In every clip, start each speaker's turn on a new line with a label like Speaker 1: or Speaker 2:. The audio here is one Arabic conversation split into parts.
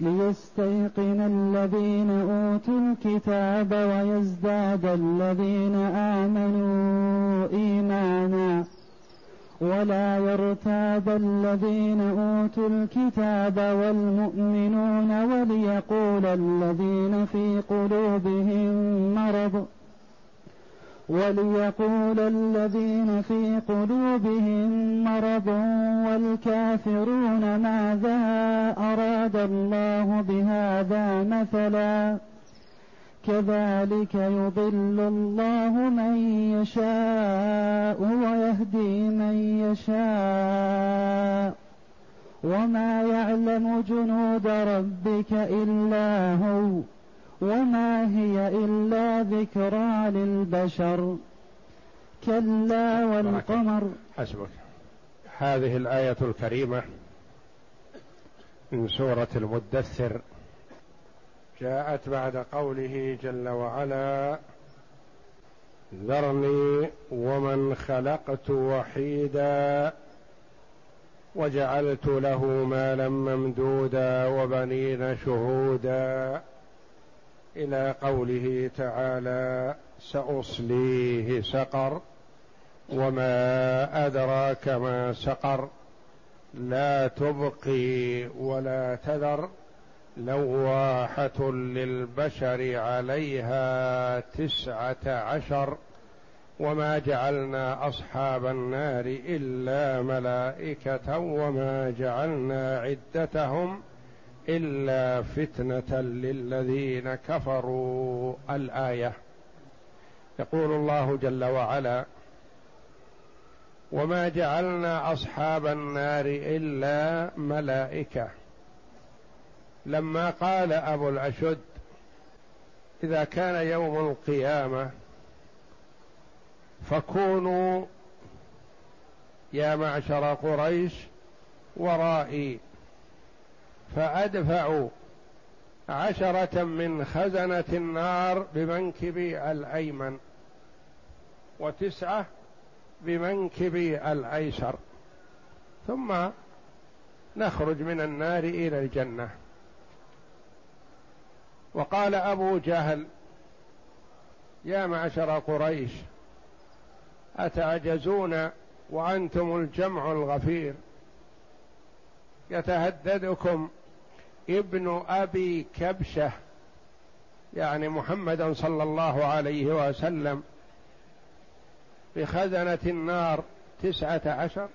Speaker 1: ليستيقن الذين اوتوا الكتاب ويزداد الذين امنوا ايمانا ولا يرتاب الذين اوتوا الكتاب والمؤمنون وليقول الذين في قلوبهم مرض وليقول الذين في قلوبهم مرض والكافرون ماذا اراد الله بهذا مثلا كذلك يضل الله من يشاء ويهدي من يشاء وما يعلم جنود ربك الا هو وما هي إلا ذكرى للبشر كلا والقمر
Speaker 2: حسبك هذه الآية الكريمة من سورة المدثر جاءت بعد قوله جل وعلا ذرني ومن خلقت وحيدا وجعلت له مالا ممدودا وبنين شهودا الى قوله تعالى ساصليه سقر وما ادراك ما سقر لا تبقي ولا تذر لواحه للبشر عليها تسعه عشر وما جعلنا اصحاب النار الا ملائكه وما جعلنا عدتهم الا فتنه للذين كفروا الايه يقول الله جل وعلا وما جعلنا اصحاب النار الا ملائكه لما قال ابو الاشد اذا كان يوم القيامه فكونوا يا معشر قريش ورائي فأدفع عشرة من خزنة النار بمنكبي الأيمن وتسعة بمنكبي الأيسر ثم نخرج من النار إلى الجنة وقال أبو جهل يا معشر قريش أتعجزون وأنتم الجمع الغفير يتهددكم ابن ابي كبشه يعني محمدا صلى الله عليه وسلم بخزنه النار تسعه عشر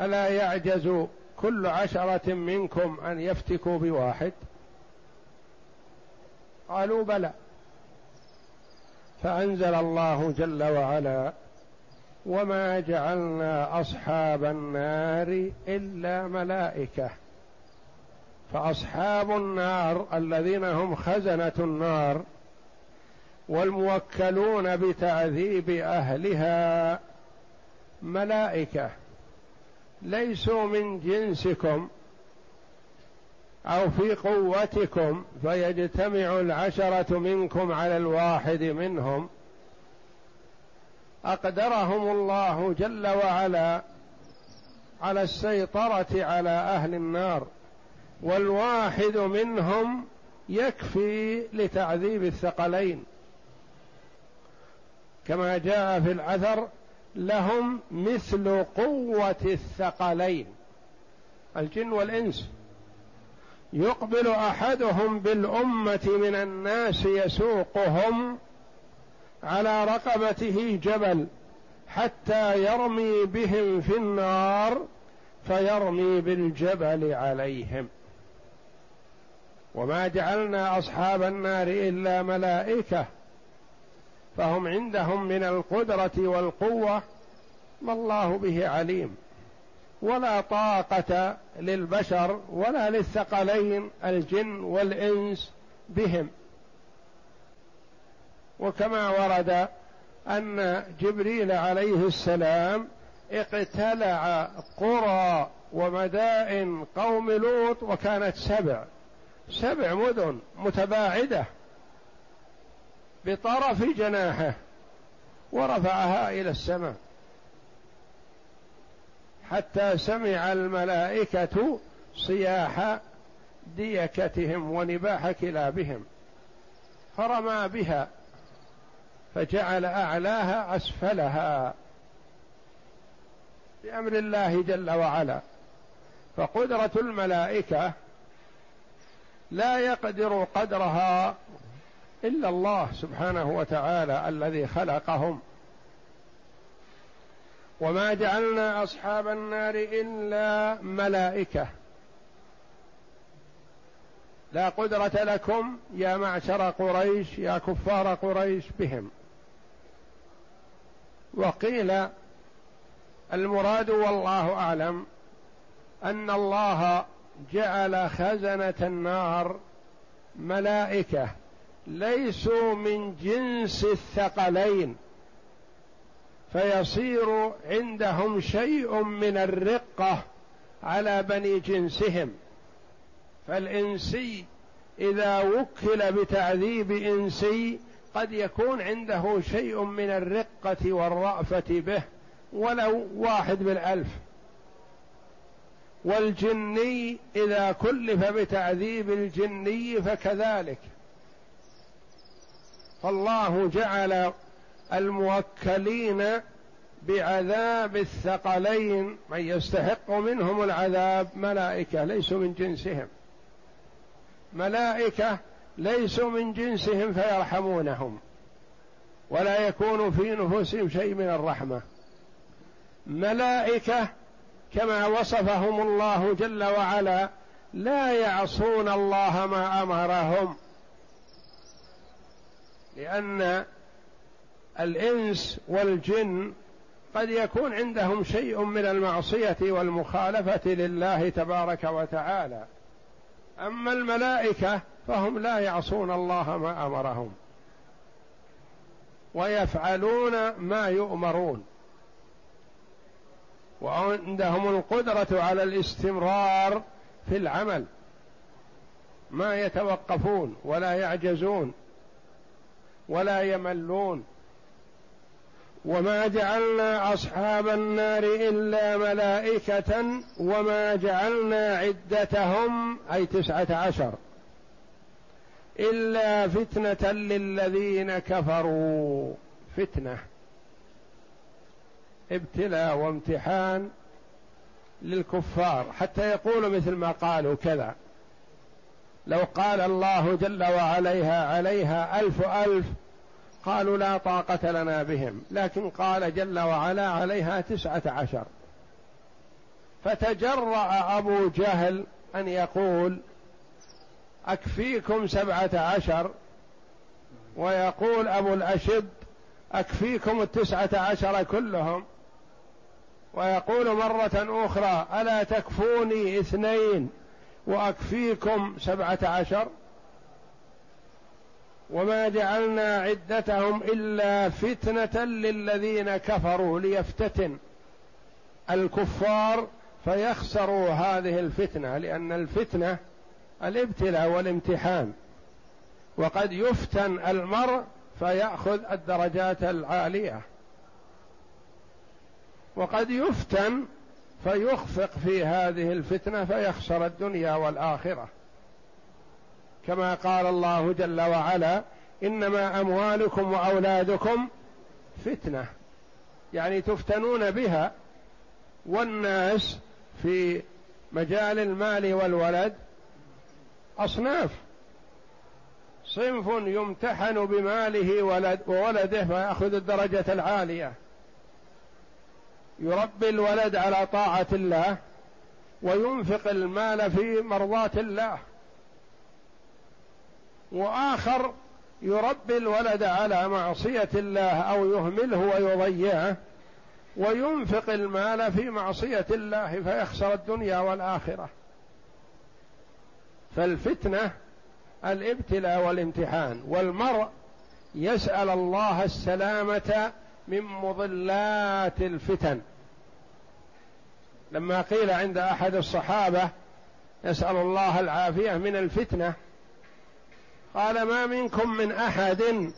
Speaker 2: الا يعجز كل عشره منكم ان يفتكوا بواحد قالوا بلى فانزل الله جل وعلا وما جعلنا اصحاب النار الا ملائكه فاصحاب النار الذين هم خزنه النار والموكلون بتعذيب اهلها ملائكه ليسوا من جنسكم او في قوتكم فيجتمع العشره منكم على الواحد منهم اقدرهم الله جل وعلا على السيطره على اهل النار والواحد منهم يكفي لتعذيب الثقلين كما جاء في الأثر لهم مثل قوة الثقلين الجن والإنس يقبل أحدهم بالأمة من الناس يسوقهم على رقبته جبل حتى يرمي بهم في النار فيرمي بالجبل عليهم وما جعلنا اصحاب النار الا ملائكه فهم عندهم من القدره والقوه ما الله به عليم ولا طاقه للبشر ولا للثقلين الجن والانس بهم وكما ورد ان جبريل عليه السلام اقتلع قرى ومدائن قوم لوط وكانت سبع سبع مدن متباعده بطرف جناحه ورفعها الى السماء حتى سمع الملائكه صياح ديكتهم ونباح كلابهم فرمى بها فجعل اعلاها اسفلها بامر الله جل وعلا فقدره الملائكه لا يقدر قدرها الا الله سبحانه وتعالى الذي خلقهم وما جعلنا اصحاب النار الا ملائكه لا قدره لكم يا معشر قريش يا كفار قريش بهم وقيل المراد والله اعلم ان الله جعل خزنه النار ملائكه ليسوا من جنس الثقلين فيصير عندهم شيء من الرقه على بني جنسهم فالانسي اذا وكل بتعذيب انسي قد يكون عنده شيء من الرقه والرافه به ولو واحد بالالف والجني اذا كلف بتعذيب الجني فكذلك فالله جعل الموكلين بعذاب الثقلين من يستحق منهم العذاب ملائكه ليسوا من جنسهم ملائكه ليسوا من جنسهم فيرحمونهم ولا يكون في نفوسهم شيء من الرحمه ملائكه كما وصفهم الله جل وعلا لا يعصون الله ما امرهم لان الانس والجن قد يكون عندهم شيء من المعصيه والمخالفه لله تبارك وتعالى اما الملائكه فهم لا يعصون الله ما امرهم ويفعلون ما يؤمرون وعندهم القدره على الاستمرار في العمل ما يتوقفون ولا يعجزون ولا يملون وما جعلنا اصحاب النار الا ملائكه وما جعلنا عدتهم اي تسعه عشر الا فتنه للذين كفروا فتنه ابتلاء وامتحان للكفار حتى يقولوا مثل ما قالوا كذا لو قال الله جل وعليها عليها ألف ألف قالوا لا طاقة لنا بهم لكن قال جل وعلا عليها تسعة عشر فتجرأ أبو جهل أن يقول أكفيكم سبعة عشر ويقول أبو الأشد أكفيكم التسعة عشر كلهم ويقول مرة أخرى ألا تكفوني اثنين وأكفيكم سبعة عشر وما جعلنا عدتهم إلا فتنة للذين كفروا ليفتتن الكفار فيخسروا هذه الفتنة لأن الفتنة الابتلاء والامتحان وقد يفتن المرء فيأخذ الدرجات العالية وقد يفتن فيخفق في هذه الفتنه فيخسر الدنيا والاخره كما قال الله جل وعلا انما اموالكم واولادكم فتنه يعني تفتنون بها والناس في مجال المال والولد اصناف صنف يمتحن بماله ولد وولده فياخذ الدرجه العاليه يربي الولد على طاعة الله وينفق المال في مرضاة الله وآخر يربي الولد على معصية الله أو يهمله ويضيعه وينفق المال في معصية الله فيخسر الدنيا والآخرة فالفتنة الابتلاء والامتحان والمرء يسأل الله السلامة من مضلات الفتن لما قيل عند احد الصحابه نسال الله العافيه من الفتنه قال ما منكم من احد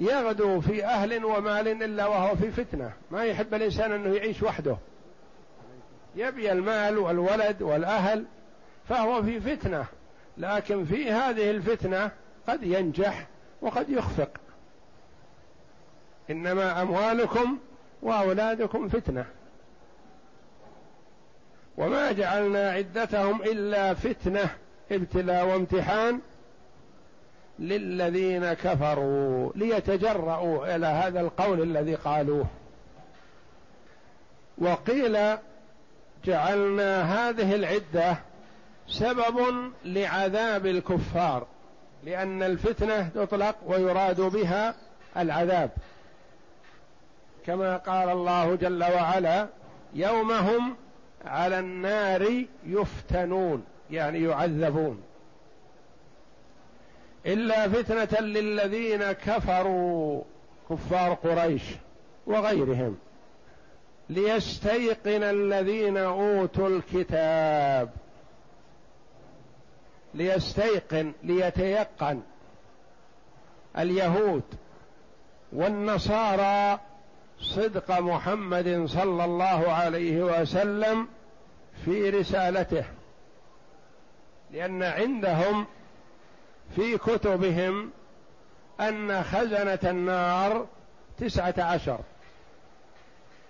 Speaker 2: يغدو في اهل ومال الا وهو في فتنه ما يحب الانسان انه يعيش وحده يبي المال والولد والاهل فهو في فتنه لكن في هذه الفتنه قد ينجح وقد يخفق انما اموالكم واولادكم فتنه وما جعلنا عدتهم الا فتنه ابتلاء وامتحان للذين كفروا ليتجرؤوا الى هذا القول الذي قالوه وقيل جعلنا هذه العده سبب لعذاب الكفار لان الفتنه تطلق ويراد بها العذاب كما قال الله جل وعلا يوم هم على النار يفتنون يعني يعذبون الا فتنه للذين كفروا كفار قريش وغيرهم ليستيقن الذين اوتوا الكتاب ليستيقن ليتيقن اليهود والنصارى صدق محمد صلى الله عليه وسلم في رسالته لان عندهم في كتبهم ان خزنه النار تسعه عشر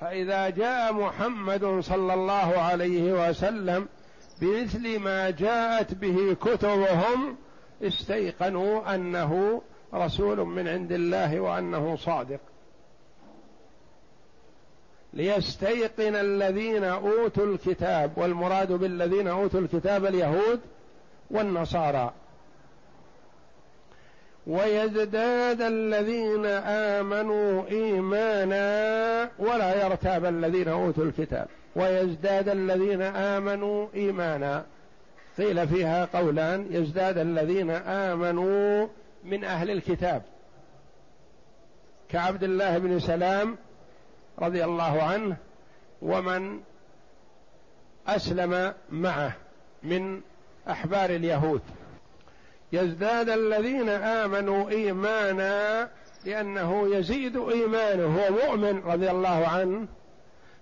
Speaker 2: فاذا جاء محمد صلى الله عليه وسلم بمثل ما جاءت به كتبهم استيقنوا انه رسول من عند الله وانه صادق ليستيقن الذين اوتوا الكتاب والمراد بالذين اوتوا الكتاب اليهود والنصارى ويزداد الذين امنوا ايمانا ولا يرتاب الذين اوتوا الكتاب ويزداد الذين امنوا ايمانا قيل فيها قولان يزداد الذين امنوا من اهل الكتاب كعبد الله بن سلام رضي الله عنه ومن اسلم معه من احبار اليهود يزداد الذين امنوا ايمانا لانه يزيد ايمانه هو مؤمن رضي الله عنه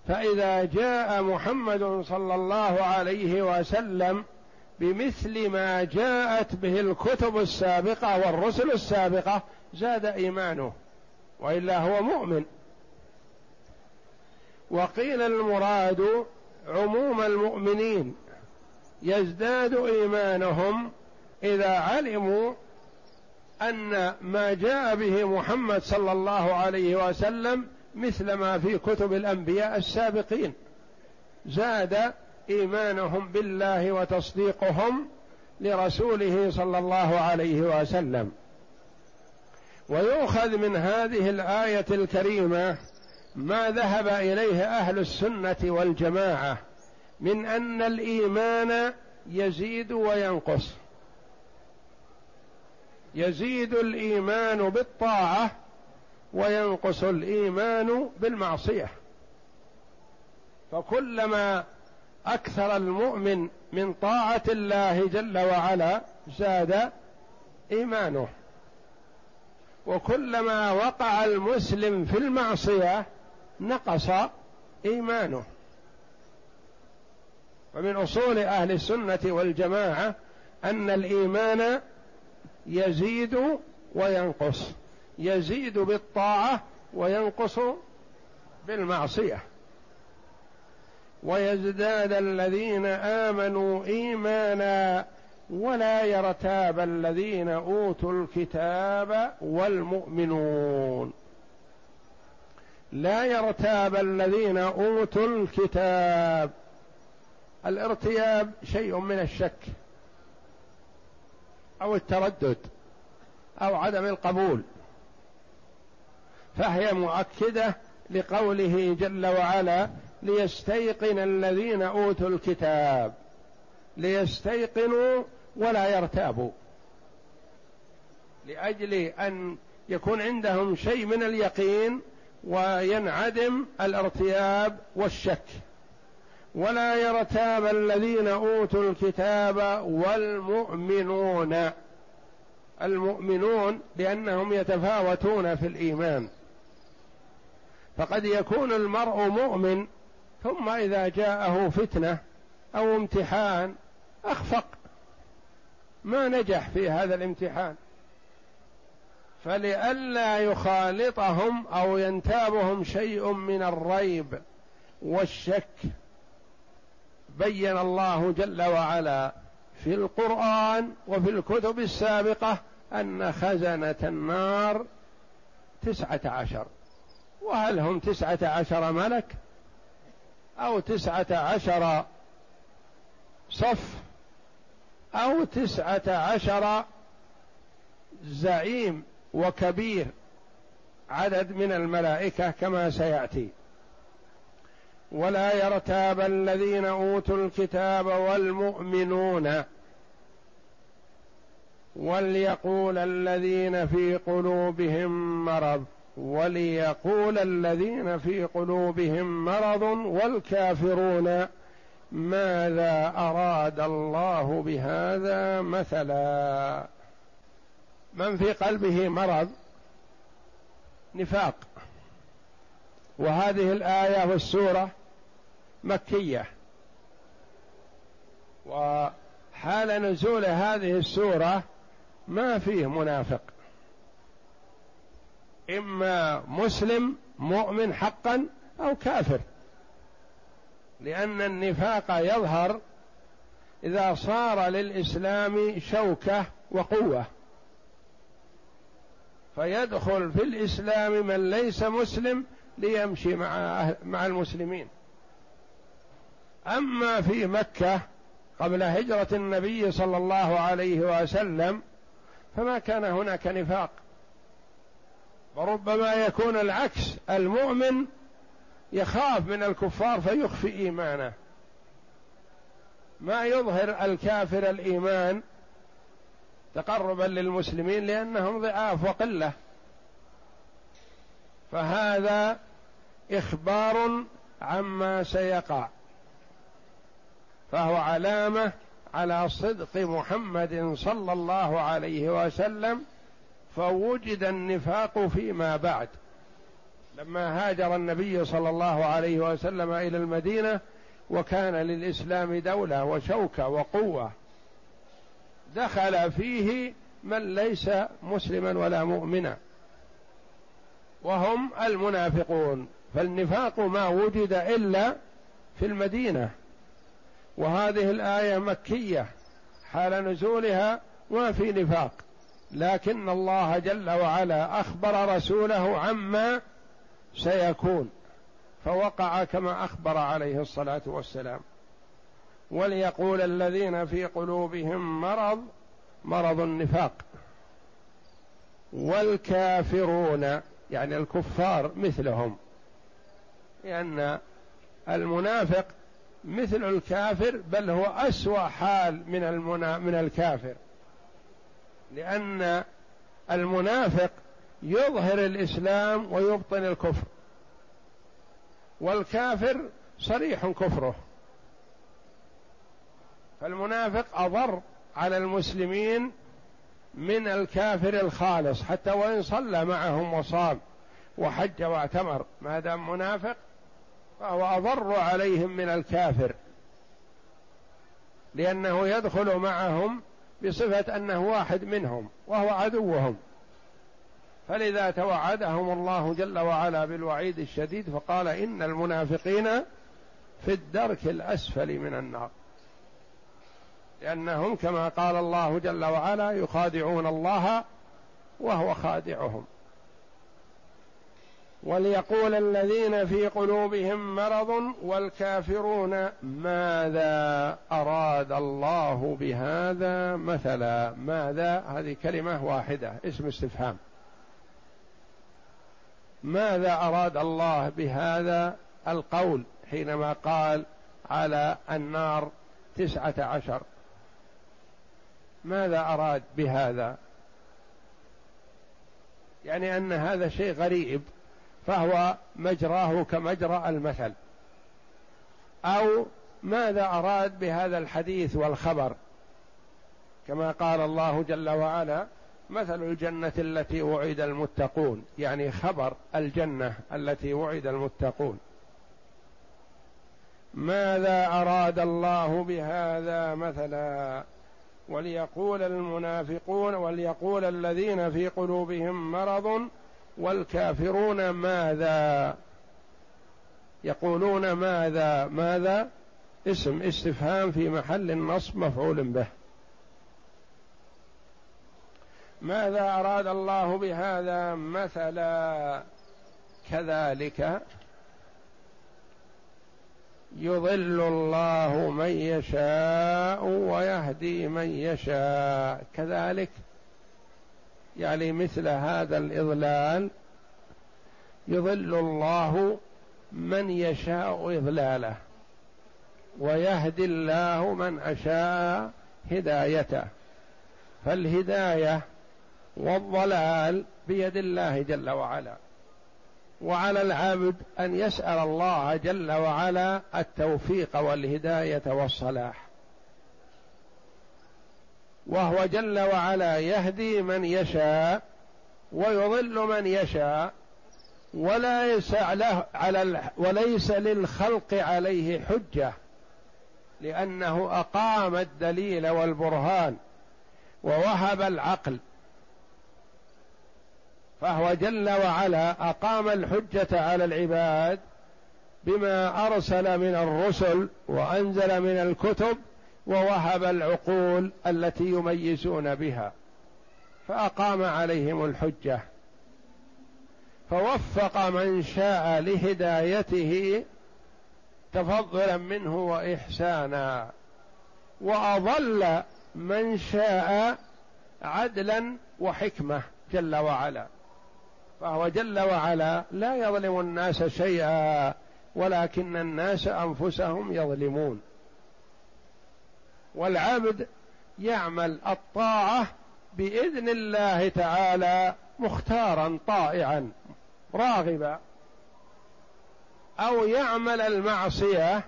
Speaker 2: فاذا جاء محمد صلى الله عليه وسلم بمثل ما جاءت به الكتب السابقه والرسل السابقه زاد ايمانه والا هو مؤمن وقيل المراد عموم المؤمنين يزداد ايمانهم اذا علموا ان ما جاء به محمد صلى الله عليه وسلم مثل ما في كتب الانبياء السابقين زاد ايمانهم بالله وتصديقهم لرسوله صلى الله عليه وسلم ويؤخذ من هذه الايه الكريمه ما ذهب اليه اهل السنه والجماعه من ان الايمان يزيد وينقص يزيد الايمان بالطاعه وينقص الايمان بالمعصيه فكلما اكثر المؤمن من طاعه الله جل وعلا زاد ايمانه وكلما وقع المسلم في المعصيه نقص ايمانه ومن اصول اهل السنه والجماعه ان الايمان يزيد وينقص يزيد بالطاعه وينقص بالمعصيه ويزداد الذين امنوا ايمانا ولا يرتاب الذين اوتوا الكتاب والمؤمنون لا يرتاب الذين اوتوا الكتاب الارتياب شيء من الشك او التردد او عدم القبول فهي مؤكده لقوله جل وعلا ليستيقن الذين اوتوا الكتاب ليستيقنوا ولا يرتابوا لاجل ان يكون عندهم شيء من اليقين وينعدم الارتياب والشك ولا يرتاب الذين اوتوا الكتاب والمؤمنون المؤمنون لانهم يتفاوتون في الايمان فقد يكون المرء مؤمن ثم اذا جاءه فتنه او امتحان اخفق ما نجح في هذا الامتحان فلئلا يخالطهم او ينتابهم شيء من الريب والشك بين الله جل وعلا في القران وفي الكتب السابقه ان خزنه النار تسعه عشر وهل هم تسعه عشر ملك او تسعه عشر صف او تسعه عشر زعيم وكبير عدد من الملائكه كما سياتي ولا يرتاب الذين اوتوا الكتاب والمؤمنون وليقول الذين في قلوبهم مرض وليقول الذين في قلوبهم مرض والكافرون ماذا اراد الله بهذا مثلا من في قلبه مرض نفاق وهذه الايه والسوره مكيه وحال نزول هذه السوره ما فيه منافق اما مسلم مؤمن حقا او كافر لان النفاق يظهر اذا صار للاسلام شوكه وقوه فيدخل في الإسلام من ليس مسلم ليمشي مع أهل مع المسلمين أما في مكة قبل هجرة النبي صلى الله عليه وسلم فما كان هناك نفاق وربما يكون العكس المؤمن يخاف من الكفار فيخفي ايمانه ما يظهر الكافر الايمان تقربا للمسلمين لانهم ضعاف وقله فهذا اخبار عما سيقع فهو علامه على صدق محمد صلى الله عليه وسلم فوجد النفاق فيما بعد لما هاجر النبي صلى الله عليه وسلم الى المدينه وكان للاسلام دوله وشوكه وقوه دخل فيه من ليس مسلما ولا مؤمنا وهم المنافقون فالنفاق ما وجد الا في المدينه وهذه الايه مكيه حال نزولها ما في نفاق لكن الله جل وعلا اخبر رسوله عما سيكون فوقع كما اخبر عليه الصلاه والسلام وليقول الذين في قلوبهم مرض مرض النفاق والكافرون يعني الكفار مثلهم لأن المنافق مثل الكافر بل هو أسوأ حال من المنا من الكافر لأن المنافق يظهر الإسلام ويبطن الكفر والكافر صريح كفره فالمنافق أضر على المسلمين من الكافر الخالص حتى وإن صلى معهم وصام وحج واعتمر ما دام منافق فهو أضر عليهم من الكافر لأنه يدخل معهم بصفة أنه واحد منهم وهو عدوهم فلذا توعدهم الله جل وعلا بالوعيد الشديد فقال إن المنافقين في الدرك الأسفل من النار لأنهم كما قال الله جل وعلا يخادعون الله وهو خادعهم وليقول الذين في قلوبهم مرض والكافرون ماذا اراد الله بهذا مثلا ماذا هذه كلمه واحده اسم استفهام ماذا اراد الله بهذا القول حينما قال على النار تسعه عشر ماذا أراد بهذا يعني أن هذا شيء غريب فهو مجراه كمجرى المثل أو ماذا أراد بهذا الحديث والخبر كما قال الله جل وعلا مثل الجنة التي وعد المتقون يعني خبر الجنة التي وعد المتقون ماذا أراد الله بهذا مثلا وليقول المنافقون وليقول الذين في قلوبهم مرض والكافرون ماذا يقولون ماذا ماذا اسم استفهام في محل النصب مفعول به ماذا اراد الله بهذا مثلا كذلك يضل الله من يشاء ويهدي من يشاء كذلك يعني مثل هذا الاضلال يضل الله من يشاء اضلاله ويهدي الله من اشاء هدايته فالهدايه والضلال بيد الله جل وعلا وعلى العبد ان يسال الله جل وعلا التوفيق والهدايه والصلاح وهو جل وعلا يهدي من يشاء ويضل من يشاء وليس له على وليس للخلق عليه حجه لانه اقام الدليل والبرهان ووهب العقل فهو جل وعلا اقام الحجه على العباد بما ارسل من الرسل وانزل من الكتب ووهب العقول التي يميزون بها فاقام عليهم الحجه فوفق من شاء لهدايته تفضلا منه واحسانا واضل من شاء عدلا وحكمه جل وعلا فهو جل وعلا لا يظلم الناس شيئا ولكن الناس انفسهم يظلمون والعبد يعمل الطاعه باذن الله تعالى مختارا طائعا راغبا او يعمل المعصيه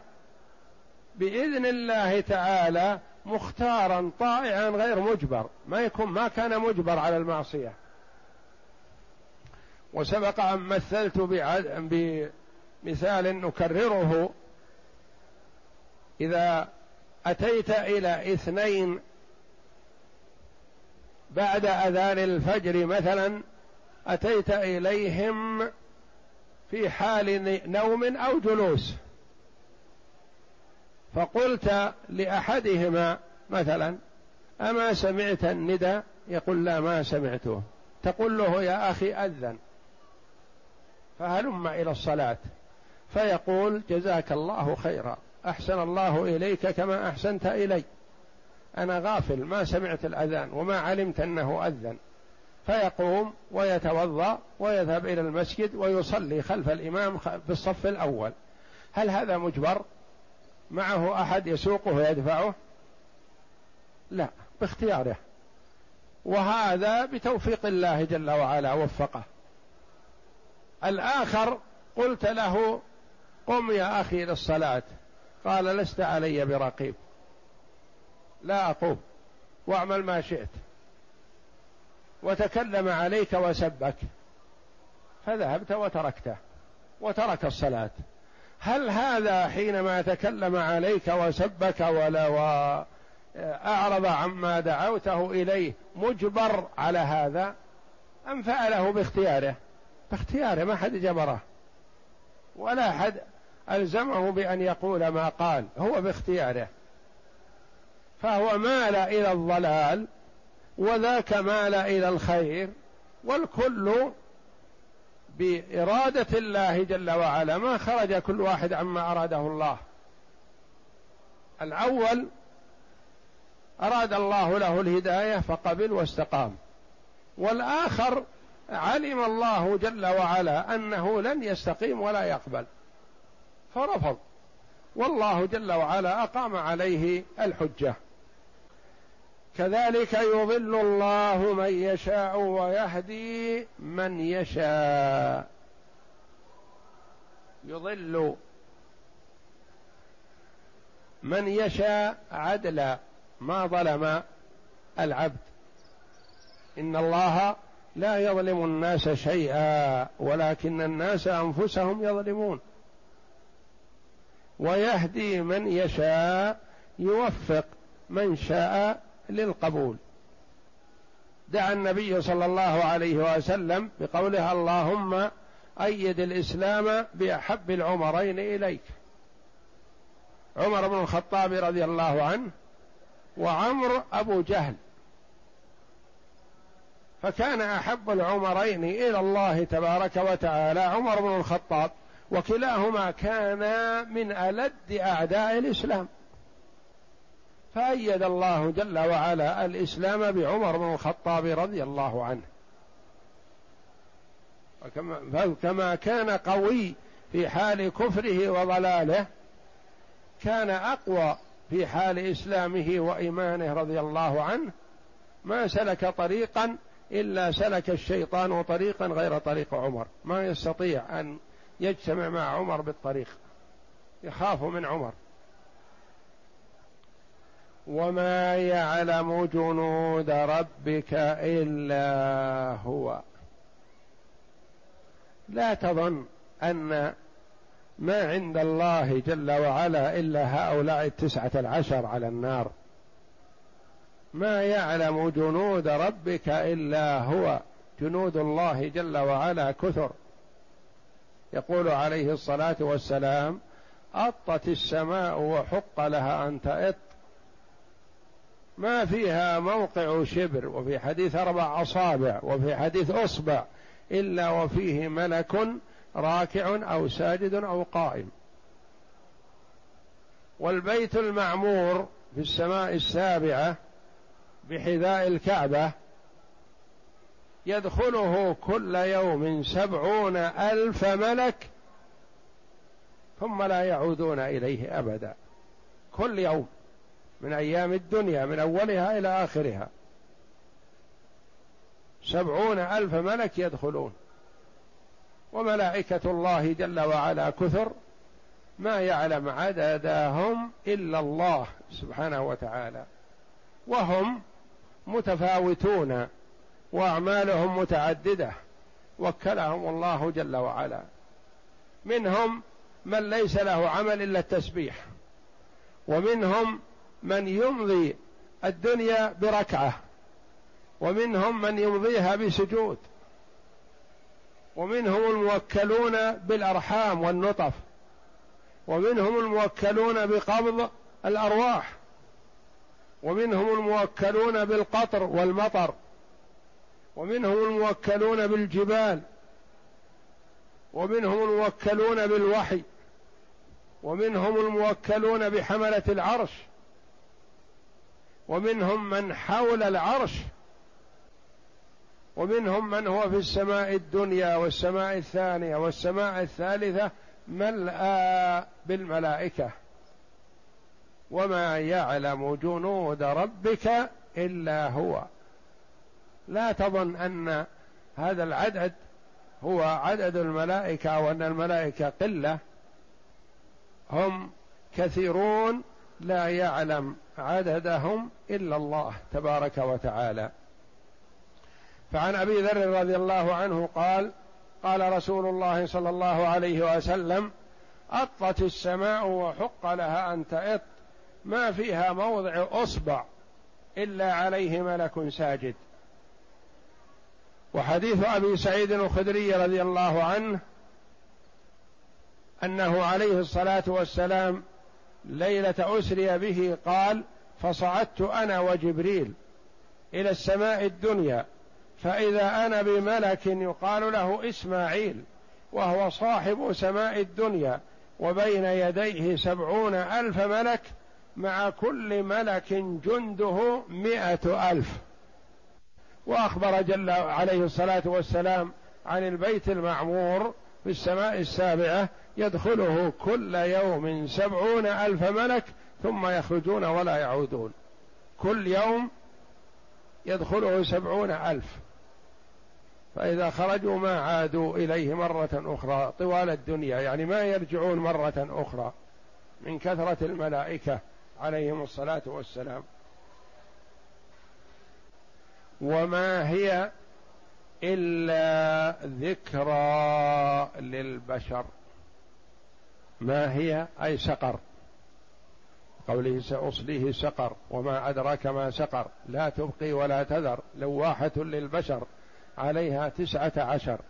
Speaker 2: باذن الله تعالى مختارا طائعا غير مجبر ما يكون ما كان مجبر على المعصيه وسبق أن مثلت بمثال نكرره إذا أتيت إلى اثنين بعد أذان الفجر مثلا أتيت إليهم في حال نوم أو جلوس فقلت لأحدهما مثلا أما سمعت الندى يقول لا ما سمعته تقول له يا أخي أذن فهلم الى الصلاه فيقول جزاك الله خيرا احسن الله اليك كما احسنت الي انا غافل ما سمعت الاذان وما علمت انه اذن فيقوم ويتوضا ويذهب الى المسجد ويصلي خلف الامام في الصف الاول هل هذا مجبر معه احد يسوقه ويدفعه لا باختياره وهذا بتوفيق الله جل وعلا وفقه الآخر قلت له قم يا أخي للصلاة قال لست علي برقيب لا أقوم واعمل ما شئت وتكلم عليك وسبك فذهبت وتركته وترك الصلاة هل هذا حينما تكلم عليك وسبك ولا وأعرض عما دعوته إليه مجبر على هذا أم فعله باختياره باختياره ما حد جبره ولا حد ألزمه بأن يقول ما قال هو باختياره فهو مال إلى الضلال وذاك مال إلى الخير والكل بإرادة الله جل وعلا ما خرج كل واحد عما أراده الله الأول أراد الله له الهداية فقبل واستقام والآخر علم الله جل وعلا انه لن يستقيم ولا يقبل فرفض والله جل وعلا اقام عليه الحجه كذلك يضل الله من يشاء ويهدي من يشاء يضل من يشاء عدلا ما ظلم العبد ان الله لا يظلم الناس شيئا ولكن الناس انفسهم يظلمون ويهدي من يشاء يوفق من شاء للقبول دعا النبي صلى الله عليه وسلم بقولها اللهم ايد الاسلام باحب العمرين اليك عمر بن الخطاب رضي الله عنه وعمر ابو جهل فكان احب العمرين الى الله تبارك وتعالى عمر بن الخطاب وكلاهما كانا من الد اعداء الاسلام فايد الله جل وعلا الاسلام بعمر بن الخطاب رضي الله عنه فكما كان قوي في حال كفره وضلاله كان اقوى في حال اسلامه وايمانه رضي الله عنه ما سلك طريقا إلا سلك الشيطان طريقا غير طريق عمر ما يستطيع أن يجتمع مع عمر بالطريق يخاف من عمر وما يعلم جنود ربك إلا هو لا تظن أن ما عند الله جل وعلا إلا هؤلاء التسعة العشر على النار ما يعلم جنود ربك الا هو جنود الله جل وعلا كثر يقول عليه الصلاه والسلام اطت السماء وحق لها ان تئط ما فيها موقع شبر وفي حديث اربع اصابع وفي حديث اصبع الا وفيه ملك راكع او ساجد او قائم والبيت المعمور في السماء السابعه بحذاء الكعبة يدخله كل يوم سبعون ألف ملك ثم لا يعودون إليه أبدا كل يوم من أيام الدنيا من أولها إلى آخرها سبعون ألف ملك يدخلون وملائكة الله جل وعلا كثر ما يعلم عددهم إلا الله سبحانه وتعالى وهم متفاوتون واعمالهم متعدده وكلهم الله جل وعلا منهم من ليس له عمل الا التسبيح ومنهم من يمضي الدنيا بركعه ومنهم من يمضيها بسجود ومنهم الموكلون بالارحام والنطف ومنهم الموكلون بقبض الارواح ومنهم الموكلون بالقطر والمطر ومنهم الموكلون بالجبال ومنهم الموكلون بالوحي ومنهم الموكلون بحمله العرش ومنهم من حول العرش ومنهم من هو في السماء الدنيا والسماء الثانيه والسماء الثالثه ملأ بالملائكه وما يعلم جنود ربك الا هو لا تظن ان هذا العدد هو عدد الملائكه وان الملائكه قله هم كثيرون لا يعلم عددهم الا الله تبارك وتعالى فعن ابي ذر رضي الله عنه قال قال رسول الله صلى الله عليه وسلم اطت السماء وحق لها ان تئط ما فيها موضع اصبع الا عليه ملك ساجد وحديث ابي سعيد الخدري رضي الله عنه انه عليه الصلاه والسلام ليله اسري به قال فصعدت انا وجبريل الى السماء الدنيا فاذا انا بملك يقال له اسماعيل وهو صاحب سماء الدنيا وبين يديه سبعون الف ملك مع كل ملك جنده مئة ألف وأخبر جل عليه الصلاة والسلام عن البيت المعمور في السماء السابعة يدخله كل يوم سبعون ألف ملك ثم يخرجون ولا يعودون كل يوم يدخله سبعون ألف فإذا خرجوا ما عادوا إليه مرة أخرى طوال الدنيا يعني ما يرجعون مرة أخرى من كثرة الملائكة عليهم الصلاه والسلام وما هي الا ذكرى للبشر ما هي اي سقر قوله ساصليه سقر وما ادراك ما سقر لا تبقي ولا تذر لواحه للبشر عليها تسعه عشر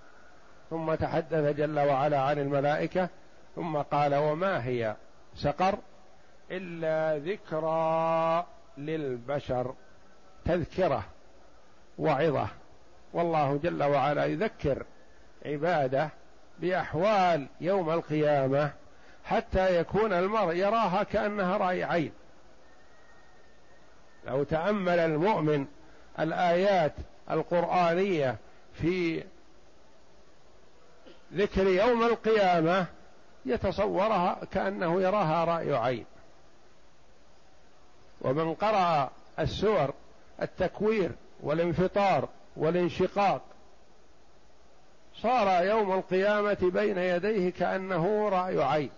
Speaker 2: ثم تحدث جل وعلا عن الملائكه ثم قال وما هي سقر الا ذكرى للبشر تذكره وعظه والله جل وعلا يذكر عباده باحوال يوم القيامه حتى يكون المرء يراها كانها راي عين لو تامل المؤمن الايات القرانيه في ذكر يوم القيامه يتصورها كانه يراها راي عين ومن قرأ السور التكوير والانفطار والانشقاق صار يوم القيامة بين يديه كأنه رأي عين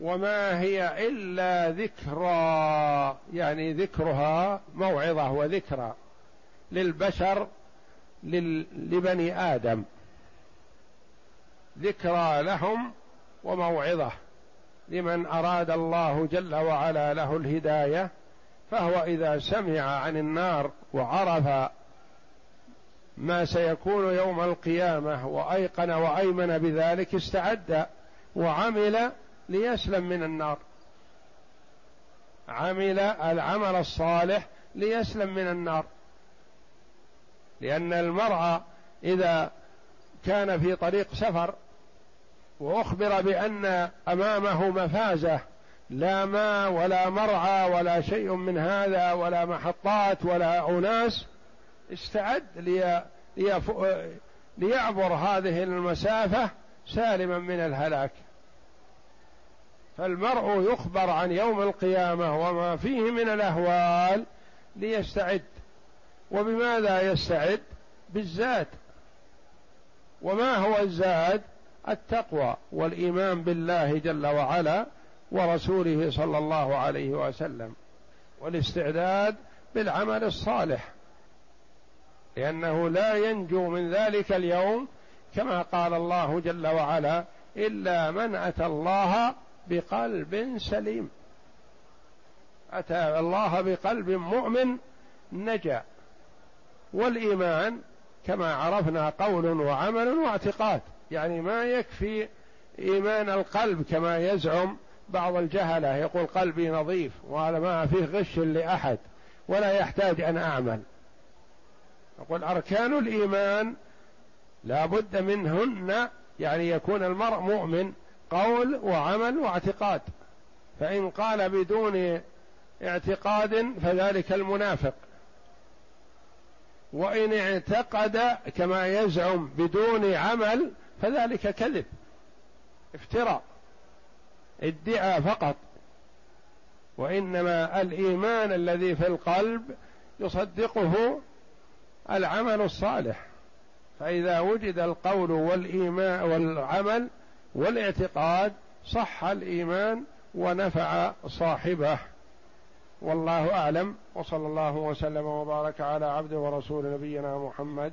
Speaker 2: وما هي إلا ذكرى يعني ذكرها موعظة وذكرى للبشر لبني آدم ذكرى لهم وموعظة لمن اراد الله جل وعلا له الهدايه فهو اذا سمع عن النار وعرف ما سيكون يوم القيامه وايقن وايمن بذلك استعد وعمل ليسلم من النار عمل العمل الصالح ليسلم من النار لان المرء اذا كان في طريق سفر واخبر بان امامه مفازه لا ماء ولا مرعى ولا شيء من هذا ولا محطات ولا اناس استعد ليعبر هذه المسافه سالما من الهلاك فالمرء يخبر عن يوم القيامه وما فيه من الاهوال ليستعد وبماذا يستعد بالزاد وما هو الزاد التقوى والايمان بالله جل وعلا ورسوله صلى الله عليه وسلم والاستعداد بالعمل الصالح لانه لا ينجو من ذلك اليوم كما قال الله جل وعلا الا من اتى الله بقلب سليم اتى الله بقلب مؤمن نجا والايمان كما عرفنا قول وعمل واعتقاد يعني ما يكفي إيمان القلب كما يزعم بعض الجهلة يقول قلبي نظيف وهذا ما فيه غش لأحد ولا يحتاج أن أعمل يقول أركان الإيمان لا بد منهن يعني يكون المرء مؤمن قول وعمل واعتقاد فإن قال بدون اعتقاد فذلك المنافق وإن اعتقد كما يزعم بدون عمل فذلك كذب افتراء ادعى فقط وانما الايمان الذي في القلب يصدقه العمل الصالح فاذا وجد القول والايمان والعمل والاعتقاد صح الايمان ونفع صاحبه والله اعلم وصلى الله وسلم وبارك على عبد ورسول نبينا محمد